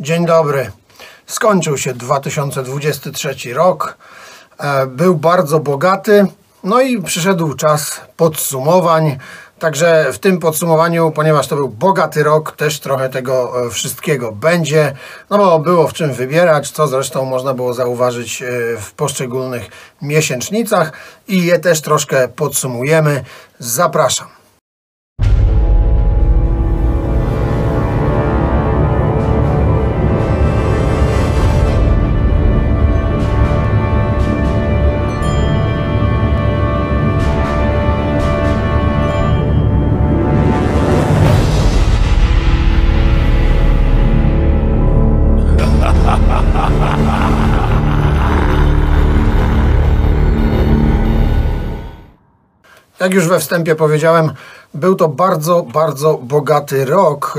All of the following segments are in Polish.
Dzień dobry. Skończył się 2023 rok. E, Był bardzo bogaty, no i przyszedł czas podsumowań. Także w tym podsumowaniu, ponieważ to był bogaty rok, też trochę tego e, wszystkiego będzie, no bo było w czym wybierać, co zresztą można było zauważyć e, w poszczególnych miesięcznicach i je też troszkę podsumujemy. Zapraszam. Jak już we wstępie powiedziałem, był to bardzo, bardzo bogaty rok.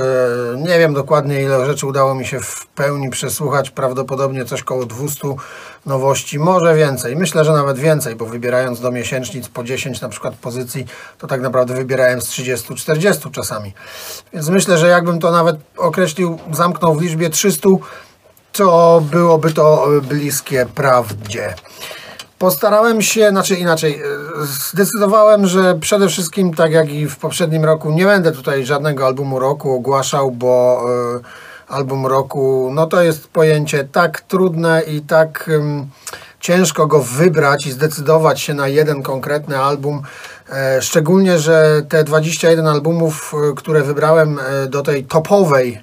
E, Nie wiem dokładnie, ile rzeczy udało mi się w pełni przesłuchać. Prawdopodobnie coś koło 200 nowości, może więcej. Myślę, że nawet więcej, bo wybierając do miesięcznic po 10 na przykład pozycji, to tak naprawdę wybierałem z 30-40 czasami. Więc myślę, że jakbym to nawet określił, zamknął w liczbie 300, to byłoby to e, bliskie prawdzie. Postarałem się, znaczy inaczej, e, zdecydowałem, że przede wszystkim, tak jak i w poprzednim roku, nie będę tutaj żadnego albumu roku ogłaszał, bo e, album roku, no to jest pojęcie tak trudne i tak ym, ciężko go wybrać i zdecydować się na jeden konkretny album. E, szczególnie, że te 21 albumów, które wybrałem do tej topowej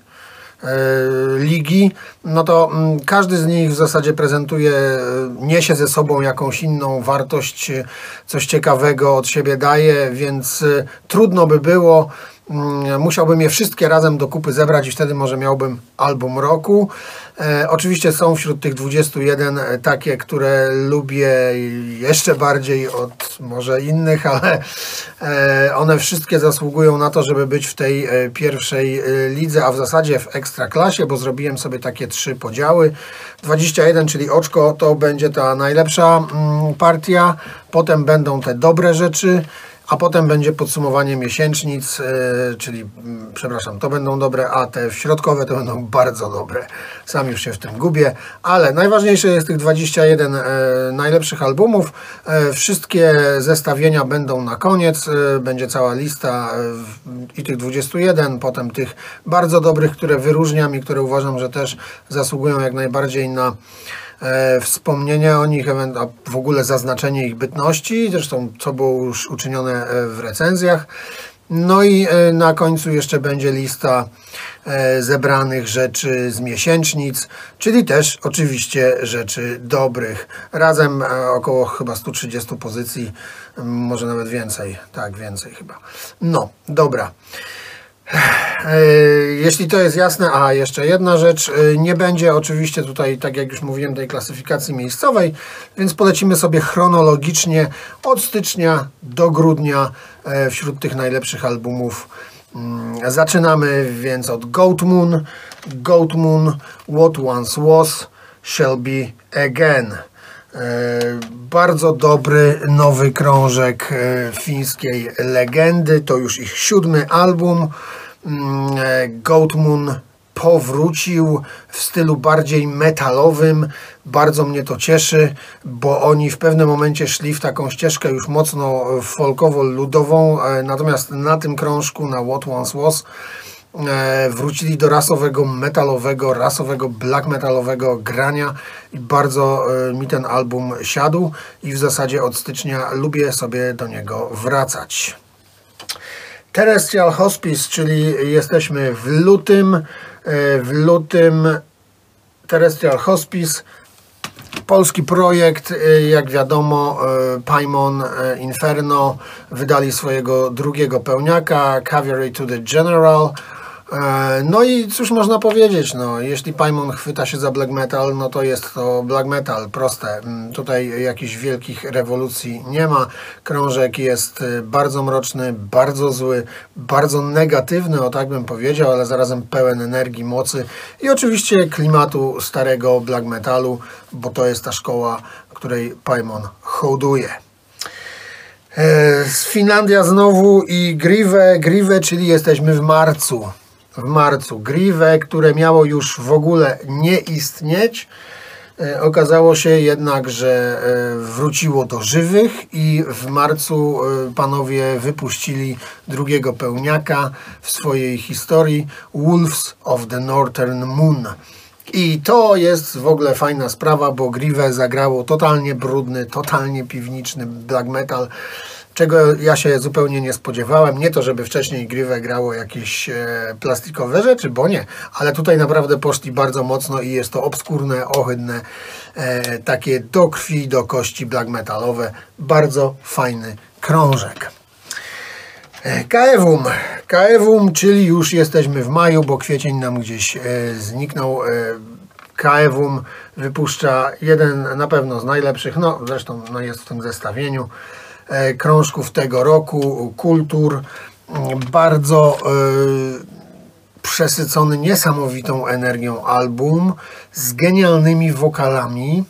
ligi, no to mm, każdy z nich w zasadzie prezentuje, e, niesie ze sobą jakąś inną wartość, e, coś ciekawego od siebie daje, więc e, trudno by było. Mm, Musiałbym je wszystkie razem do kupy zebrać i wtedy może miałbym album roku. E, oczywiście są wśród tych 21 e, takie, które lubię jeszcze bardziej od może innych, ale e, one wszystkie zasługują na to, żeby być w tej e, pierwszej e, lidze, a w zasadzie w ekstraklasie, bo zrobiłem sobie takie trzy podziały. 21, czyli oczko, to będzie ta najlepsza mm, partia, potem będą te dobre rzeczy, a potem będzie podsumowanie miesięcznic, e, czyli, mm, przepraszam, to będą dobre, a te środkowe to będą bardzo dobre. Sam już się w tym gubię, ale najważniejsze jest tych 21 e, najlepszych albumów. E, wszystkie zestawienia będą na koniec, będzie cała lista i tych 21, potem tych bardzo dobrych, które wyróżniam i które uważam, że też zasługują jak najbardziej na e, o nich, a w ogóle zaznaczenie ich bytności, zresztą co było już uczynione e, w recenzjach. No i e, na końcu jeszcze będzie lista e, zebranych rzeczy z miesięcznic, czyli też oczywiście rzeczy dobrych. Razem około chyba 130 pozycji, może nawet więcej. Tak, więcej chyba. No, dobra. E, Jeśli to jest jasne, a jeszcze jedna rzecz, e, nie będzie oczywiście tutaj, tak jak już mówiłem, tej klasyfikacji miejscowej, więc polecimy sobie chronologicznie od stycznia do grudnia e, wśród tych najlepszych albumów. Mm, Zaczynamy więc od Goat Moon. Goat Moon, What Once Was, Shall Be Again. E, Bardzo dobry nowy krążek e, fińskiej legendy. To już ich siódmy album. Mm, e, Goat Moon powrócił w stylu bardziej metalowym. Bardzo mnie to cieszy, bo oni w pewnym momencie szli w taką ścieżkę już mocno folkowo-ludową. Natomiast na tym krążku, na What Once Was, wrócili do rasowego metalowego, rasowego black metalowego grania i bardzo e, mi ten album siadł i w zasadzie od stycznia lubię sobie do niego wracać. Terrestrial Hospice, czyli jesteśmy w lutym. e, W lutym Terrestrial Hospice Polski projekt, jak wiadomo, Paimon Inferno wydali swojego drugiego pełniaka, Cavalry to the General. E, No i cóż można powiedzieć, no, jeśli Paimon chwyta się za black metal, no to jest to black metal, proste. Mm, Tutaj jakichś wielkich rewolucji nie ma. Krążek jest y, bardzo mroczny, bardzo zły, bardzo negatywny, o tak bym powiedział, ale zarazem pełen energii, mocy i oczywiście klimatu starego black metalu, bo to jest ta szkoła, której Paimon hołduje. E, Z Finlandia znowu i Grive, Grive, czyli jesteśmy w marcu. W marcu. Grive, które miało już w ogóle nie istnieć, E, okazało się jednak, że e, wróciło do żywych i w marcu e, panowie wypuścili drugiego pełniaka w swojej historii Wolves of the Northern Moon. I to jest w ogóle fajna sprawa, bo Grive zagrało totalnie brudny, totalnie piwniczny black metal czego ja się zupełnie nie spodziewałem. Nie to, żeby wcześniej Grive grało jakieś e, plastikowe rzeczy, bo nie, ale tutaj naprawdę poszli bardzo mocno i jest to obskurne, ohydne, e, takie do krwi, do kości black metalowe. Bardzo fajny krążek. E, Kaewum. Kaewum, czyli już jesteśmy w maju, bo kwiecień nam gdzieś zniknął. Kaewum wypuszcza jeden na pewno z najlepszych, no zresztą no, jest w tym zestawieniu krążków tego roku, kultur. Bardzo e, przesycony niesamowitą energią album z genialnymi wokalami,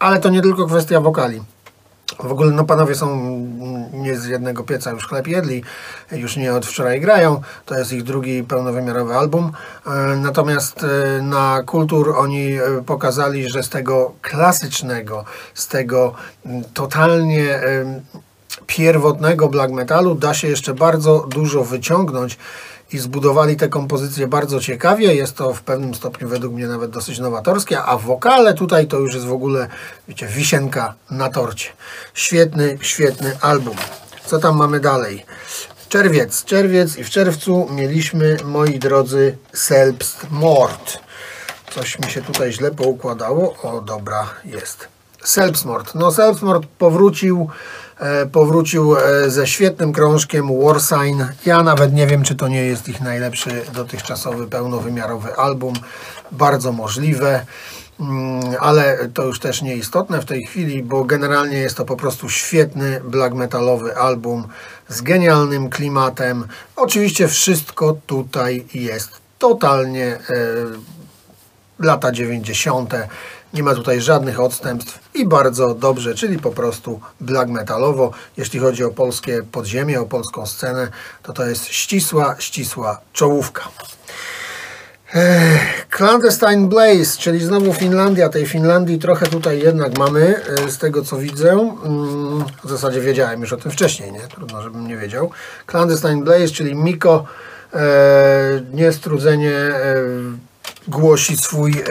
ale to nie tylko kwestia wokali. W ogóle no panowie są nie z jednego pieca już chleb jedli, już nie od wczoraj grają, to jest ich drugi pełnowymiarowy album. E, natomiast e, na Kultur oni e, pokazali, że z tego klasycznego, z tego totalnie pierwotnego black metalu da się jeszcze bardzo dużo wyciągnąć i zbudowali tę kompozycję bardzo ciekawie. Jest to w pewnym stopniu według mnie nawet dosyć nowatorskie, a wokale tutaj to już jest w ogóle, wiecie, wisienka na torcie. Świetny, świetny album. Co tam mamy dalej? Czerwiec, czerwiec i w czerwcu mieliśmy, moi drodzy, Selbst Mord. Coś mi się tutaj źle poukładało. O, dobra, jest. Selbstmord. No, Selbstmord powrócił E, powrócił e, ze świetnym krążkiem Warsign. Ja nawet nie wiem, czy to nie jest ich najlepszy dotychczasowy pełnowymiarowy album. Bardzo możliwe mm, ale to już też nieistotne w tej chwili, bo generalnie jest to po prostu świetny black metalowy album z genialnym klimatem. Oczywiście wszystko tutaj jest totalnie e, lata 90. Nie ma tutaj żadnych odstępstw i bardzo dobrze, czyli po prostu black metalowo. Jeśli chodzi o polskie podziemie, o polską scenę, to to jest ścisła, ścisła czołówka. Clandestine Blaze, czyli znowu Finlandia. Tej Finlandii trochę tutaj jednak mamy, e, z tego co widzę. Mm, w zasadzie wiedziałem już o tym wcześniej, nie? Trudno, żebym nie wiedział. Clandestine Blaze, czyli Miko, e, niestrudzenie e, głosi swój e,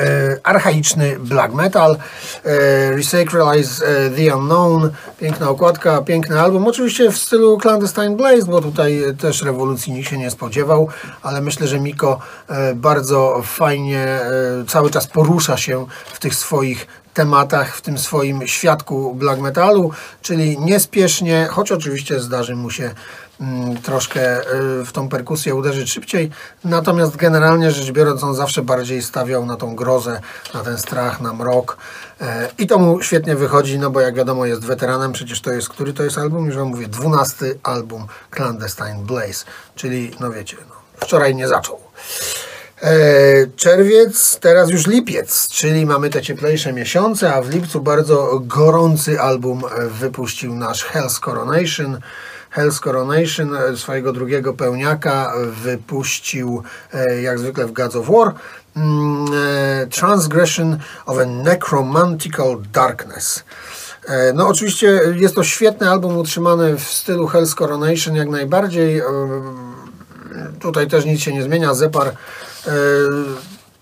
archaiczny black metal. E, Resacralize e, the Unknown, piękna okładka, piękny album. Oczywiście w stylu Clandestine Blaze, bo tutaj też rewolucji nikt się nie spodziewał, ale myślę, że Miko e, bardzo fajnie e, cały czas porusza się w tych swoich tematach, w tym swoim świadku black metalu, czyli niespiesznie, choć oczywiście zdarzy mu się troszkę y, w tą perkusję uderzyć szybciej. Natomiast generalnie rzecz biorąc, on zawsze bardziej stawiał na tą grozę, na ten strach, na mrok. E, I to mu świetnie wychodzi, no bo jak wiadomo jest weteranem, przecież to jest, który to jest album? Już wam mówię, dwunasty album Clandestine Blaze, czyli no wiecie, no, wczoraj nie zaczął. E, czerwiec, teraz już lipiec, czyli mamy te cieplejsze miesiące, a w lipcu bardzo gorący album e, wypuścił nasz Hell's Coronation. Hell's Coronation, e, swojego drugiego pełniaka, wypuścił e, jak zwykle w Gods of War mm, e, Transgression of a Necromantical Darkness. No oczywiście jest to świetny album utrzymany w stylu Hell's Coronation jak najbardziej. Tutaj też nic się nie zmienia. Zepar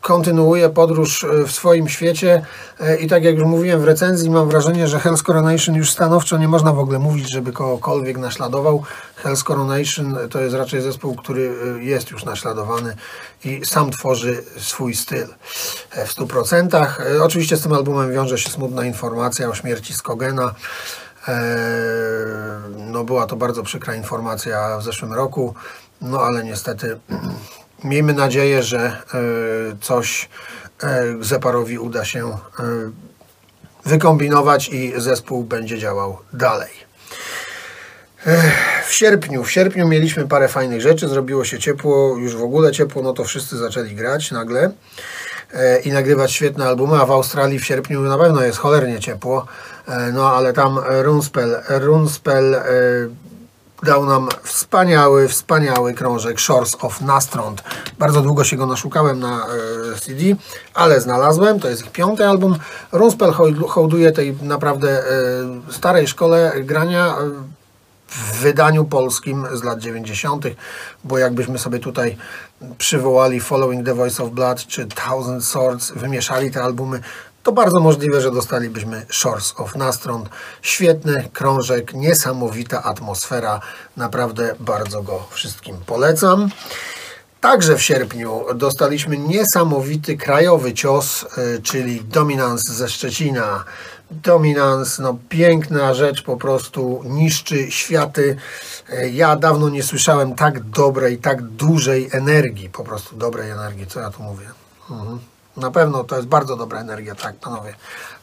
kontynuuje podróż e, w swoim świecie e, i tak jak już mówiłem w recenzji, mam wrażenie, że Hell's Coronation już stanowczo nie można w ogóle mówić, żeby kogokolwiek naśladował. Hell's Coronation to jest raczej zespół, który e, jest już naśladowany i sam tworzy swój styl w 100%. Oczywiście z tym albumem wiąże się smutna informacja o śmierci Skogena. No była to bardzo przykra informacja w zeszłym roku, no ale niestety Miejmy nadzieję, że e, coś e, Zeparowi uda się e, wykombinować i zespół będzie działał dalej. W sierpniu, w sierpniu mieliśmy parę fajnych rzeczy, zrobiło się ciepło, już w ogóle ciepło, no to wszyscy zaczęli grać nagle i nagrywać świetne albumy, a w Australii w sierpniu na pewno jest cholernie ciepło, no ale tam Runspell, Runspell dał nam wspaniały, wspaniały krążek Shores of Nastrond. Bardzo długo się go naszukałem na e, CD, ale znalazłem. To jest ich piąty album. Runspell hołduje tej naprawdę e, starej szkole grania e, w wydaniu polskim z lat 90., bo jakbyśmy sobie tutaj przywołali Following the Voice of Blood czy Thousand Swords, wymieszali te albumy, to bardzo możliwe, że dostalibyśmy Shores of Nastrond. Świetny krążek, niesamowita atmosfera. Naprawdę bardzo go wszystkim polecam. Także w sierpniu dostaliśmy niesamowity krajowy cios, y, czyli Dominance ze Szczecina. Dominance, no piękna rzecz, po prostu niszczy światy. Y, ja dawno nie słyszałem tak dobrej, tak dużej energii, po prostu dobrej energii, co ja tu mówię. Mhm. Na pewno to jest bardzo dobra energia, tak panowie.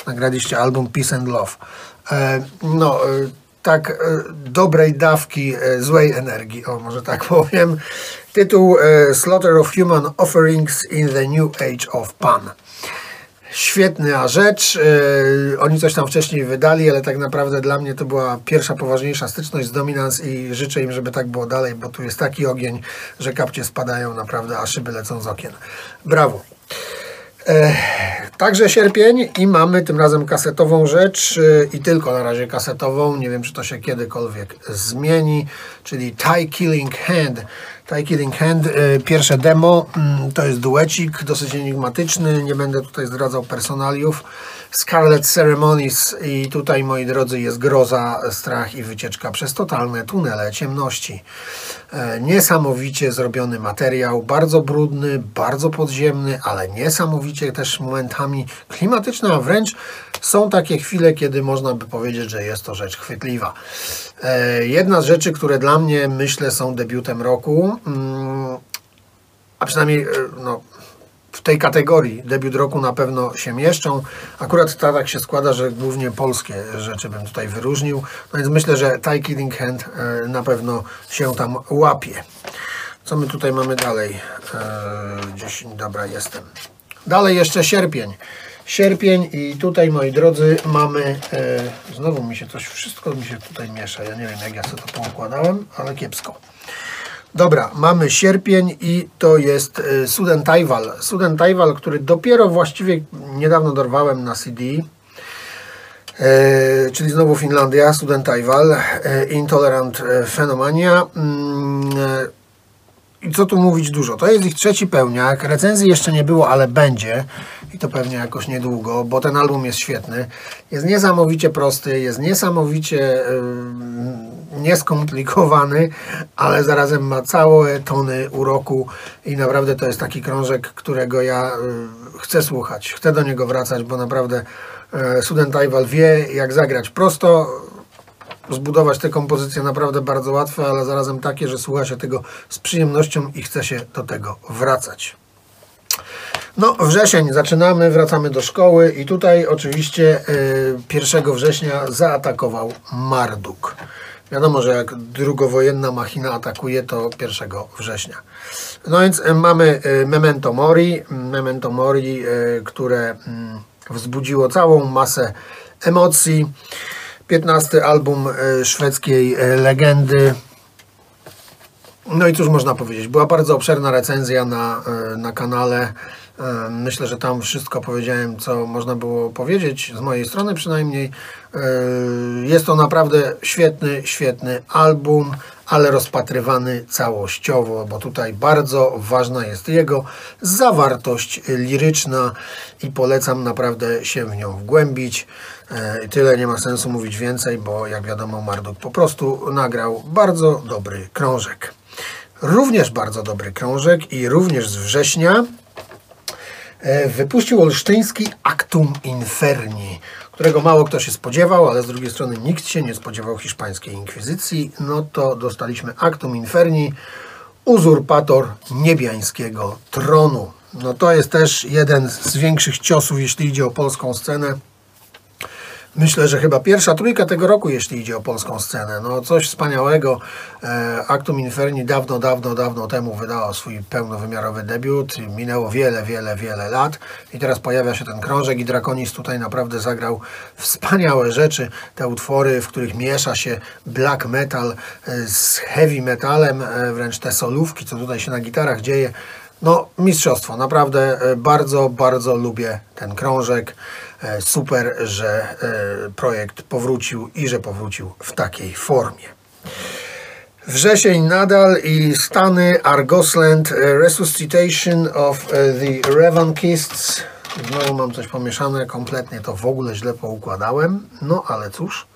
Nagraliście album Peace and Love. E, no, e, tak e, dobrej dawki złej energii, o może tak powiem. Tytuł Slaughter of Human Offerings in the New Age of Pan. Świetna rzecz. Oni coś tam wcześniej wydali, ale tak naprawdę dla mnie to była pierwsza poważniejsza styczność z Dominance i życzę im, żeby tak było dalej, bo tu jest taki ogień, że kapcie spadają naprawdę, a szyby lecą z okien. Brawo. Także sierpień i mamy tym razem kasetową rzecz e, i tylko na razie kasetową. Nie wiem, czy to się kiedykolwiek zmieni, czyli Tie Killing Hand. Tie Killing Hand, e, pierwsze demo, mm, to jest duecik, dosyć enigmatyczny, nie będę tutaj zdradzał personaliów. Scarlet Ceremonies i tutaj, moi drodzy, jest groza, strach i wycieczka przez totalne tunele ciemności. E, niesamowicie zrobiony materiał, bardzo brudny, bardzo podziemny, ale niesamowicie też momentami klimatyczny, a wręcz są takie chwile, kiedy można by powiedzieć, że jest to rzecz chwytliwa. E, jedna z rzeczy, które dla mnie myślę są debiutem roku, mm, a przynajmniej e, no, w tej kategorii debiut roku na pewno się mieszczą. Akurat tak się składa, że głównie polskie rzeczy bym tutaj wyróżnił. No więc myślę, że Ty Killing Hand e, na pewno się tam łapie. Co my tutaj mamy dalej? E, gdzieś, dobra, jestem. Dalej jeszcze sierpień. Sierpień i tutaj, moi drodzy, mamy... E, znowu mi się coś, wszystko mi się tutaj miesza. Ja nie wiem, jak ja sobie to poukładałem, ale kiepsko. Dobra, mamy sierpień i to jest y, Suden Taiwal. Suden Taiwal, który dopiero właściwie niedawno dorwałem na CD. E, czyli znowu Finlandia, Suden Taiwal, e, Intolerant e, Fenomania. Mm, I co tu mówić dużo? To jest ich trzeci pełniak. Recenzji jeszcze nie było, ale będzie. I to pewnie jakoś niedługo, bo ten album jest świetny. Jest niesamowicie prosty, jest niesamowicie yy, nieskomplikowany, ale zarazem ma całe tony uroku i naprawdę to jest taki krążek, którego ja y, chcę słuchać, chcę do niego wracać, bo naprawdę y, Student wie jak zagrać prosto, zbudować te kompozycje naprawdę bardzo łatwe, ale zarazem takie, że słucha się tego z przyjemnością i chce się do tego wracać. No, wrzesień zaczynamy, wracamy do szkoły i tutaj oczywiście y, 1 września zaatakował Marduk. Wiadomo, że jak drugowojenna machina atakuje, to 1 września. No więc e, mamy e, Memento Mori, Memento Mori, które mm, wzbudziło całą masę emocji. 15 album szwedzkiej legendy. No i cóż można powiedzieć, była bardzo obszerna recenzja na, na kanale. Myślę, że tam wszystko powiedziałem, co można było powiedzieć, z mojej strony przynajmniej. Jest to naprawdę świetny, świetny album, ale rozpatrywany całościowo, bo tutaj bardzo ważna jest jego zawartość liryczna i polecam naprawdę się w nią wgłębić. Tyle nie ma sensu mówić więcej, bo jak wiadomo Marduk po prostu nagrał bardzo dobry krążek. Również bardzo dobry krążek i również z września E, wypuścił olsztyński Actum Inferni, którego mało kto się spodziewał, ale z drugiej strony nikt się nie spodziewał hiszpańskiej inkwizycji. No to dostaliśmy Actum Inferni, uzurpator niebiańskiego tronu. No to jest też jeden z większych ciosów, jeśli idzie o polską scenę. Myślę, że chyba pierwsza trójka tego roku, jeśli idzie o polską scenę. No coś wspaniałego. E, Actum Inferni dawno, dawno, dawno temu wydało swój pełnowymiarowy debiut. Minęło wiele, wiele, wiele lat i teraz pojawia się ten krążek i Draconis tutaj naprawdę zagrał wspaniałe rzeczy. Te utwory, w których miesza się black metal e, z heavy metalem, e, wręcz te solówki, co tutaj się na gitarach dzieje. No, mistrzostwo. Naprawdę e, bardzo, bardzo lubię ten krążek. E, super, że e, projekt powrócił i że powrócił w takiej formie. Wrzesień nadal i Stany, Argosland, Resuscitation of the Revankists. Znowu mam coś pomieszane, kompletnie to w ogóle źle poukładałem. No ale cóż.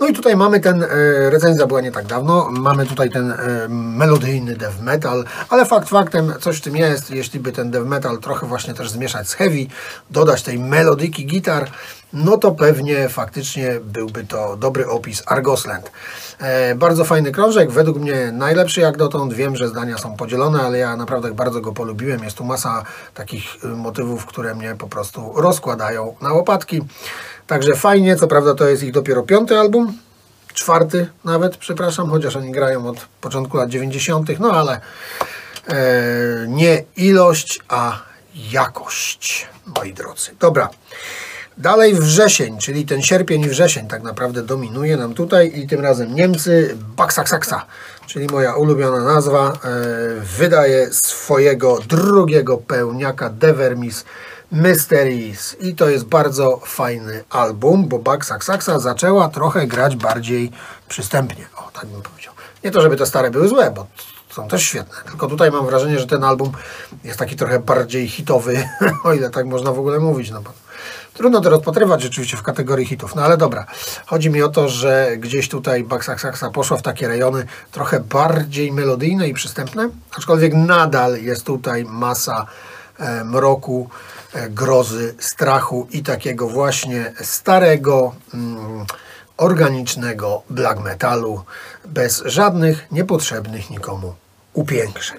No i tutaj mamy ten, e, recenzja była nie tak dawno, mamy tutaj ten e, melodyjny death metal, ale fakt faktem coś w tym jest, jeśli by ten death metal trochę właśnie też zmieszać z heavy, dodać tej melodyki gitar, no to pewnie faktycznie byłby to dobry opis Argosland. E, bardzo fajny krążek, według mnie najlepszy jak dotąd. Wiem, że zdania są podzielone, ale ja naprawdę bardzo go polubiłem. Jest tu masa takich motywów, które mnie po prostu rozkładają na łopatki. Także fajnie, co prawda to jest ich dopiero piąty album, czwarty nawet, przepraszam, chociaż oni grają od początku lat 90., no ale e, nie ilość, a jakość, moi drodzy. Dobra. Dalej wrzesień, czyli ten sierpień i wrzesień tak naprawdę dominuje nam tutaj i tym razem Niemcy, Baksaksaksa, czyli moja ulubiona nazwa, e, wydaje swojego drugiego pełniaka Devermis Mysteries i to jest bardzo fajny album, bo Baksaksaksa zaczęła trochę grać bardziej przystępnie, o tak bym powiedział. Nie to, żeby te stare były złe, bo są też świetne. Tylko tutaj mam wrażenie, że ten album jest taki trochę bardziej hitowy, o ile tak można w ogóle mówić. No bo Trudno to rozpatrywać rzeczywiście w kategorii hitów, no ale dobra. Chodzi mi o to, że gdzieś tutaj Baksaksaksa poszła w takie rejony trochę bardziej melodyjne i przystępne, aczkolwiek nadal jest tutaj masa e, mroku, grozy, strachu i takiego właśnie starego, mm, organicznego black metalu bez żadnych niepotrzebnych nikomu upiększeń.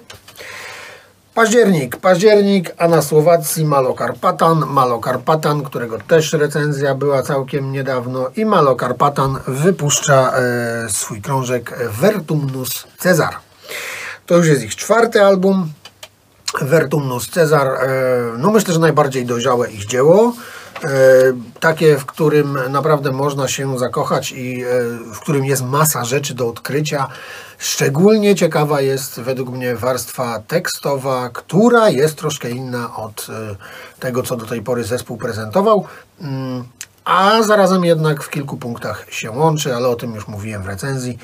Październik, październik, a na Słowacji Malokarpatan, Malokarpatan, którego też recenzja była całkiem niedawno i Malokarpatan wypuszcza e, swój krążek Vertumnus Cezar. To już jest ich czwarty album, Vertumnus Cezar, e, no myślę, że najbardziej dojrzałe ich dzieło. E, takie, w którym naprawdę można się zakochać i e, w którym jest masa rzeczy do odkrycia. Szczególnie ciekawa jest według mnie warstwa tekstowa, która jest troszkę inna od tego, co do tej pory zespół prezentował, mm, a zarazem jednak w kilku punktach się łączy, ale o tym już mówiłem w recenzji.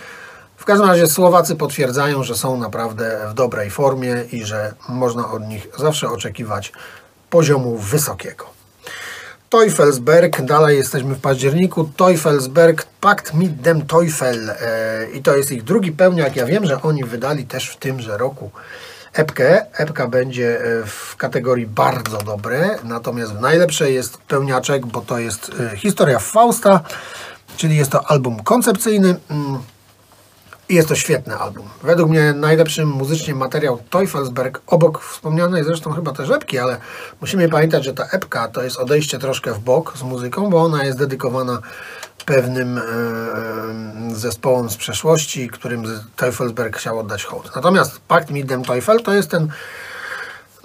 Każdym razie Słowacy potwierdzają, że są naprawdę w dobrej formie i że można od nich zawsze oczekiwać poziomu wysokiego. Teufelsberg, dalej jesteśmy w październiku, Teufelsberg, Pakt mit dem Teufel e, i to jest ich drugi pełniak. Ja wiem, że oni wydali też w tymże roku epkę. Epka będzie e, w kategorii bardzo dobre, natomiast w najlepszej jest pełniaczek, bo to jest e, historia Fausta, czyli jest to album koncepcyjny. Mm, i jest to świetny album. Według mnie najlepszy muzycznie materiał Teufelsberg, obok wspomnianej zresztą chyba też epki, ale musimy pamiętać, że ta epka to jest odejście troszkę w bok z muzyką, bo ona jest dedykowana pewnym e, zespołom z przeszłości, którym Teufelsberg chciał oddać hołd. Natomiast Pakt mit dem Teufel to jest ten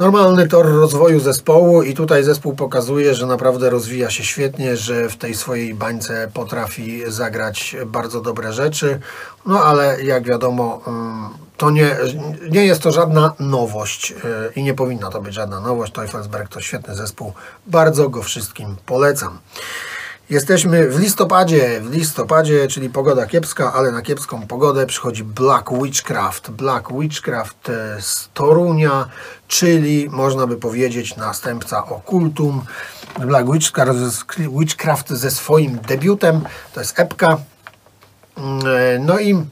normalny tor rozwoju zespołu i tutaj zespół pokazuje, że naprawdę rozwija się świetnie, że w tej swojej bańce potrafi zagrać bardzo dobre rzeczy. No ale jak wiadomo, mm, to nie, nie jest to żadna nowość y, i nie powinna to być żadna nowość. Teufelsberg to świetny zespół. Bardzo go wszystkim polecam. Jesteśmy w listopadzie, w listopadzie, czyli pogoda kiepska, ale na kiepską pogodę przychodzi Black Witchcraft. Black Witchcraft e, z Torunia, czyli można by powiedzieć następca Okultum. Black Witchcraft ze swoim debiutem, to jest epka. Mm, e, no i e,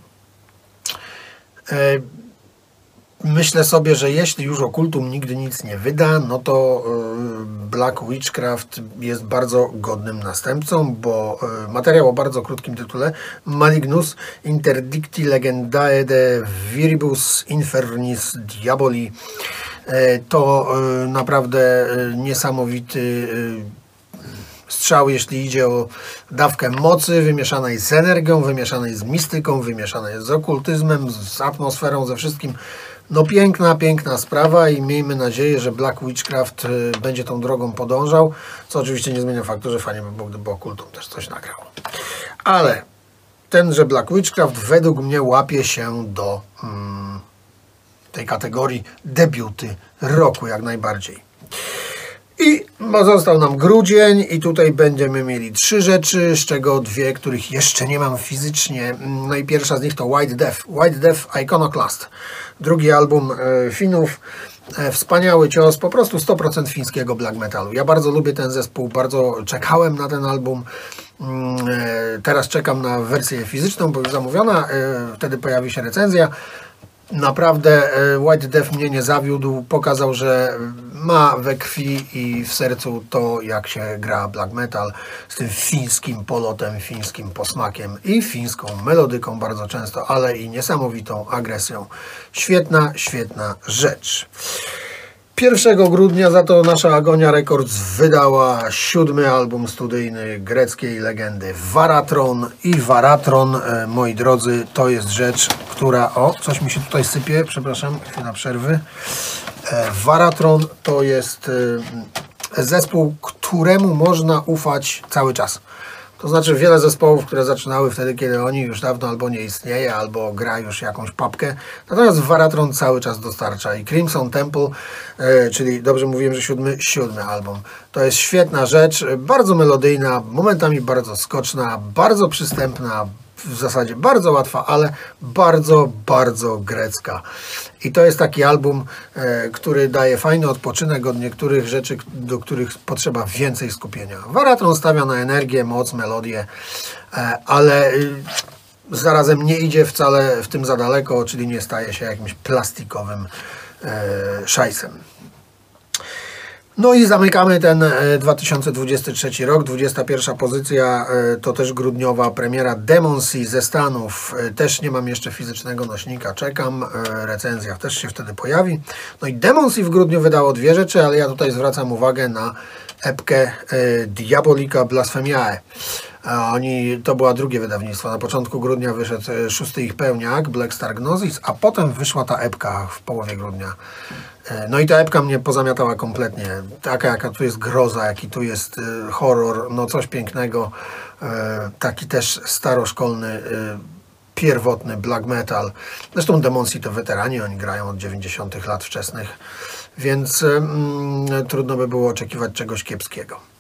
myślę sobie, że jeśli już Okultum nigdy nic nie wyda, no to e, Black Witchcraft jest bardzo godnym następcą, bo e, materiał o bardzo krótkim tytule Malignus Interdicti Legendae de Viribus Infernis Diaboli to naprawdę niesamowity strzał, jeśli idzie o dawkę mocy wymieszanej z energią, wymieszanej z mistyką, wymieszanej z okultyzmem, z atmosferą, ze wszystkim. No piękna, piękna sprawa i miejmy nadzieję, że Black Witchcraft y, będzie tą drogą podążał, co oczywiście nie zmienia faktu, że fajnie by było, gdyby Okultum też coś nagrało. Ale tenże Black Witchcraft według mnie łapie się do mm, tej kategorii debiuty roku jak najbardziej. I został nam grudzień i tutaj będziemy mieli trzy rzeczy, z czego dwie, których jeszcze nie mam fizycznie. No i pierwsza z nich to White Death. White Death Iconoclast. Drugi album e, Finów. E, wspaniały cios, po prostu 100% fińskiego black metalu. Ja bardzo lubię ten zespół, bardzo czekałem na ten album. Mm, e, teraz czekam na wersję fizyczną, bo już zamówiona. Wtedy pojawi się recenzja. Naprawdę e, White Death mnie nie zawiódł. Pokazał, że ma we krwi i w sercu to, jak się gra black metal z tym fińskim polotem, fińskim posmakiem i fińską melodyką bardzo często, ale i niesamowitą agresją. Świetna, świetna rzecz. 1 grudnia za to nasza Agonia Records wydała siódmy album studyjny greckiej legendy Varatron i Varatron, e, moi drodzy, to jest rzecz, która... O, coś mi się tutaj sypie, przepraszam, chwila przerwy. E, Varatron to jest e, zespół, któremu można ufać cały czas. To znaczy wiele zespołów, które zaczynały wtedy, kiedy oni już dawno albo nie istnieje, albo gra już jakąś papkę. Natomiast Varatron cały czas dostarcza. I Crimson Temple, e, czyli dobrze mówiłem, że siódmy, siódmy album. To jest świetna rzecz, bardzo melodyjna, momentami bardzo skoczna, bardzo przystępna, w zasadzie bardzo łatwa, ale bardzo, bardzo grecka. I to jest taki album, e, który daje fajny odpoczynek od niektórych rzeczy, do których potrzeba więcej skupienia. Waratron stawia na energię, moc, melodię, e, ale y, zarazem nie idzie wcale w tym za daleko, czyli nie staje się jakimś plastikowym e, szajsem. No i zamykamy ten 2023 e, rok. 21 pozycja e, to też grudniowa premiera Demon Sea ze Stanów. E, też nie mam jeszcze fizycznego nośnika, czekam. Recenzja też się wtedy pojawi. No i Demon Sea w grudniu wydało dwie rzeczy, ale ja tutaj zwracam uwagę na epkę Diabolika Blasfemiae. Oni, to była drugie wydawnictwo. Na początku grudnia wyszedł szósty ich pełniak, Black Star Gnosis, a potem wyszła ta epka w połowie grudnia. E, no i ta epka mnie pozamiatała kompletnie. Taka jaka tu jest groza, jaki tu jest e, horror, no coś pięknego. E, taki też staroszkolny, pierwotny black metal. Zresztą Demonsi to weterani, oni grają od 90 lat wczesnych, więc mm, trudno by było oczekiwać czegoś kiepskiego.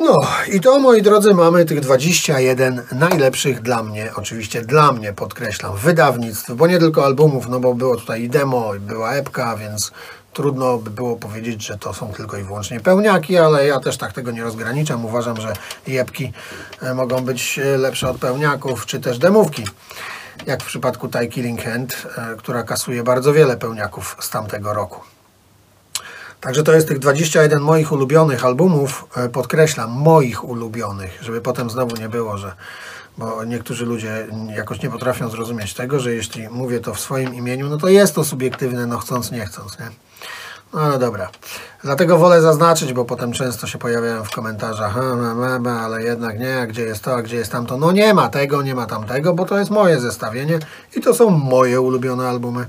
No i to moi drodzy mamy tych 21 najlepszych dla mnie, oczywiście dla mnie podkreślam, wydawnictw, bo nie tylko albumów, no bo było tutaj i demo, i była epka, więc trudno by było powiedzieć, że to są tylko i wyłącznie pełniaki, ale ja też tak tego nie rozgraniczam. Uważam, że epki e, mogą być e, lepsze od pełniaków, czy też demówki. Jak w przypadku Thai Killing Hand, e, która kasuje bardzo wiele pełniaków z tamtego roku. Także to jest tych 21 moich ulubionych albumów, e, podkreślam, moich ulubionych, żeby potem znowu nie było, że bo niektórzy ludzie jakoś nie potrafią zrozumieć tego, że jeśli mówię to w swoim imieniu, no to jest to subiektywne, no chcąc, nie chcąc, nie? No ale dobra. Dlatego wolę zaznaczyć, bo potem często się pojawiają w komentarzach, ale jednak nie, gdzie jest to, a gdzie jest tamto. No nie ma tego, nie ma tamtego, bo to jest moje zestawienie i to są moje ulubione albumy.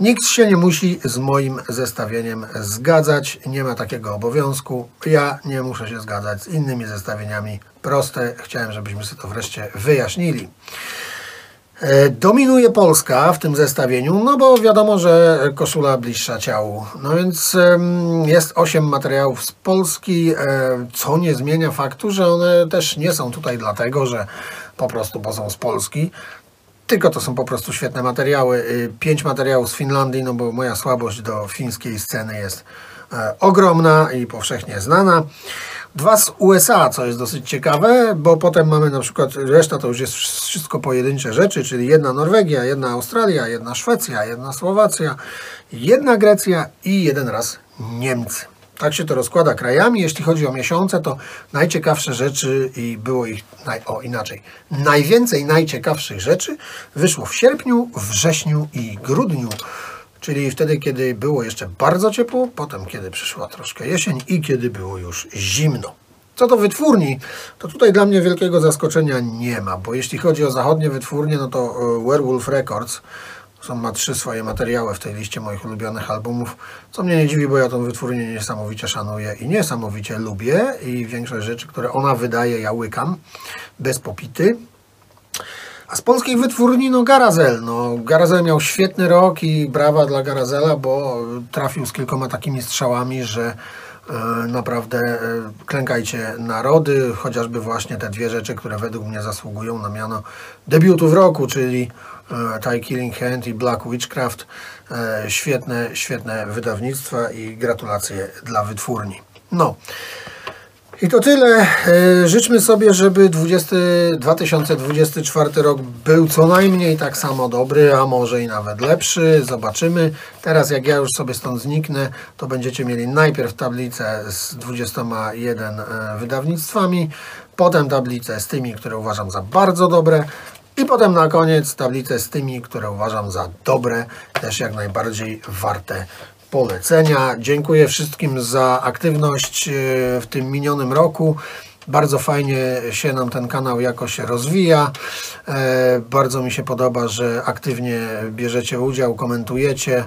Nikt się nie musi z moim zestawieniem zgadzać, nie ma takiego obowiązku. Ja nie muszę się zgadzać z innymi zestawieniami. Proste, chciałem, żebyśmy sobie to wreszcie wyjaśnili. E, dominuje Polska w tym zestawieniu, no bo wiadomo, że koszula bliższa ciału. No więc jest 8 materiałów z Polski, e, co nie zmienia faktu, że one też nie są tutaj dlatego, że po prostu bo są z Polski, tylko to są po prostu świetne materiały. Y, pięć materiałów z Finlandii, no bo moja słabość do fińskiej sceny jest e, ogromna i powszechnie znana. Dwa z USA, co jest dosyć ciekawe, bo potem mamy na przykład, reszta to już jest wszystko pojedyncze rzeczy, czyli jedna Norwegia, jedna Australia, jedna Szwecja, jedna Słowacja, jedna Grecja i jeden raz Niemcy. Tak się to rozkłada krajami. Jeśli chodzi o miesiące, to najciekawsze rzeczy i było ich, naj, o inaczej, najwięcej najciekawszych rzeczy wyszło w sierpniu, wrześniu i grudniu. Czyli wtedy, kiedy było jeszcze bardzo ciepło, potem kiedy przyszła troszkę jesień i kiedy było już zimno. Co do wytwórni, to tutaj dla mnie wielkiego zaskoczenia nie ma, bo jeśli chodzi o zachodnie wytwórnie, no to e, Werewolf Records są, ma trzy swoje materiały w tej liście moich ulubionych albumów, co mnie nie dziwi, bo ja tą wytwórnię niesamowicie szanuję i niesamowicie lubię i większość rzeczy, które ona wydaje, ja łykam bez popity. A z polskich wytwórni, no Garazel. No, Garazel miał świetny rok i brawa dla Garazela, bo trafił z kilkoma takimi strzałami, że e, naprawdę e, klękajcie narody, chociażby właśnie te dwie rzeczy, które według mnie zasługują na miano debiutów roku, czyli e, Thai Killing Hand i Black Witchcraft. Świetne, świetne wydawnictwa i gratulacje dla wytwórni. No. I to tyle. E, Życzmy sobie, żeby 20, 2024 rok był co najmniej tak samo dobry, a może i nawet lepszy. Zobaczymy. Teraz jak ja już sobie stąd zniknę, to będziecie mieli najpierw tablicę z 21 e, wydawnictwami, potem tablicę z tymi, które uważam za bardzo dobre, i potem na koniec tablicę z tymi, które uważam za dobre, też jak najbardziej warte polecenia. Dziękuję wszystkim za aktywność e, w tym minionym roku. Bardzo fajnie się nam ten kanał jakoś rozwija. E, Bardzo mi się podoba, że aktywnie bierzecie udział, komentujecie.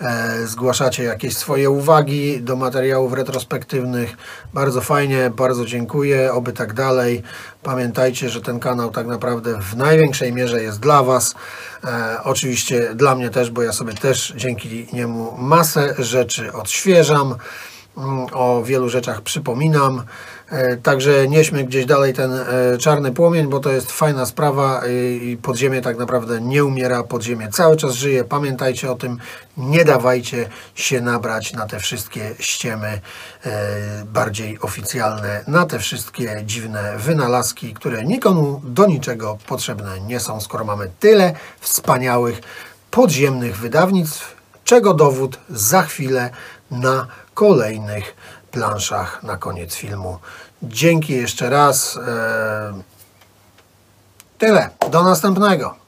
E, zgłaszacie jakieś swoje uwagi do materiałów retrospektywnych. Bardzo fajnie, bardzo dziękuję, oby tak dalej. Pamiętajcie, że ten kanał tak naprawdę w największej mierze jest dla Was. E, oczywiście dla mnie też, bo ja sobie też dzięki niemu masę rzeczy odświeżam. Mm, O wielu rzeczach przypominam. E, Także nieśmy gdzieś dalej ten e, czarny płomień, bo to jest fajna sprawa i podziemie tak naprawdę nie umiera, podziemie cały czas żyje. Pamiętajcie o tym, nie dawajcie się nabrać na te wszystkie ściemy e, bardziej oficjalne, na te wszystkie dziwne wynalazki, które nikomu do niczego potrzebne nie są, skoro mamy tyle wspaniałych podziemnych wydawnictw, czego dowód za chwilę na kolejnych planszach na koniec filmu. Dzięki jeszcze raz. e, Tyle. Do następnego.